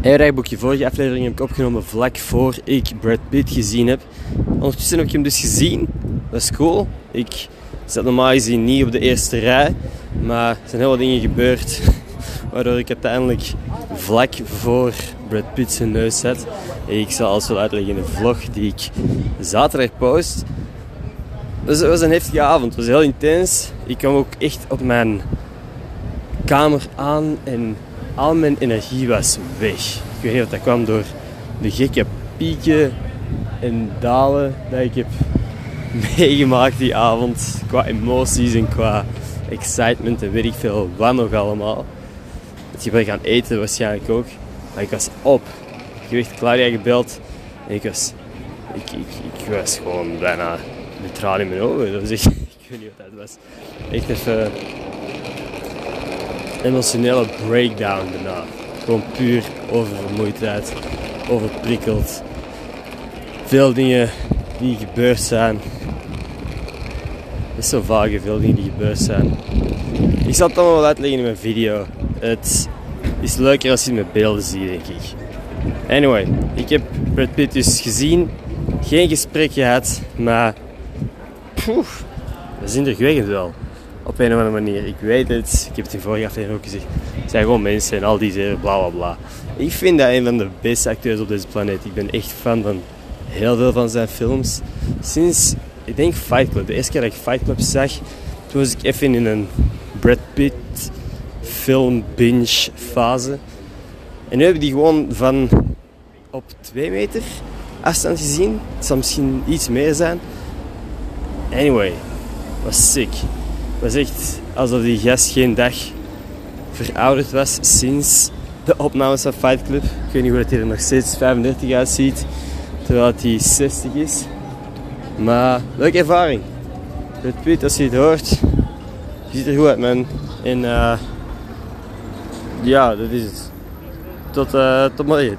Hey rijboekje, vorige aflevering heb ik opgenomen vlak voor ik Brad Pitt gezien heb. Ondertussen heb ik hem dus gezien. Dat is cool. Ik zat normaal gezien niet op de eerste rij. Maar er zijn heel wat dingen gebeurd. Waardoor ik uiteindelijk vlak voor Brad Pitt zijn neus zat. Ik zal alles wel uitleggen in de vlog die ik zaterdag post. Het was een heftige avond. Het was heel intens. Ik kwam ook echt op mijn kamer aan en al mijn energie was weg. Ik weet niet of dat kwam door de gekke pieken en dalen dat ik heb meegemaakt die avond. Qua emoties en qua excitement en weet ik veel wat nog allemaal. Het gebrek aan eten waarschijnlijk ook. Maar ik was op. Ik Claudia gebeld en ik was, ik, ik, was gewoon bijna tranen in mijn ogen. Dat was ik weet niet wat dat was. Echt even emotionele breakdown daarna. Gewoon puur oververmoeidheid, overprikkeld. Veel dingen die gebeurd zijn. Het is zo vaag, veel dingen die gebeurd zijn. Ik zal het allemaal wel uitleggen in mijn video. Het is leuker als je het met beelden ziet, denk ik. Anyway, ik heb Brad Pitt dus gezien. Geen gesprek gehad, maar... Poef, dat is indrukwekkend wel op een of andere manier. Ik weet het, ik heb het in vorige aflevering ook gezegd. Het zijn gewoon mensen en al die zeggen bla bla bla. Ik vind dat een van de beste acteurs op deze planeet. Ik ben echt fan van heel veel van zijn films. Sinds, ik denk Fight Club. De eerste keer dat ik Fight Club zag, toen was ik even in een Brad Pitt film binge fase. En nu heb ik die gewoon van op twee meter afstand gezien. Het zal misschien iets meer zijn. Anyway, was sick. Was echt alsof die gast geen dag verouderd was sinds de opnames van Fight Club. Ik weet niet hoe hij er nog steeds 35 uitziet, terwijl hij 60 is. Maar leuke ervaring. Het Piet, als je het hoort, je ziet er goed uit, man. En uh, ja, dat is het. Tot, uh, tot morgen.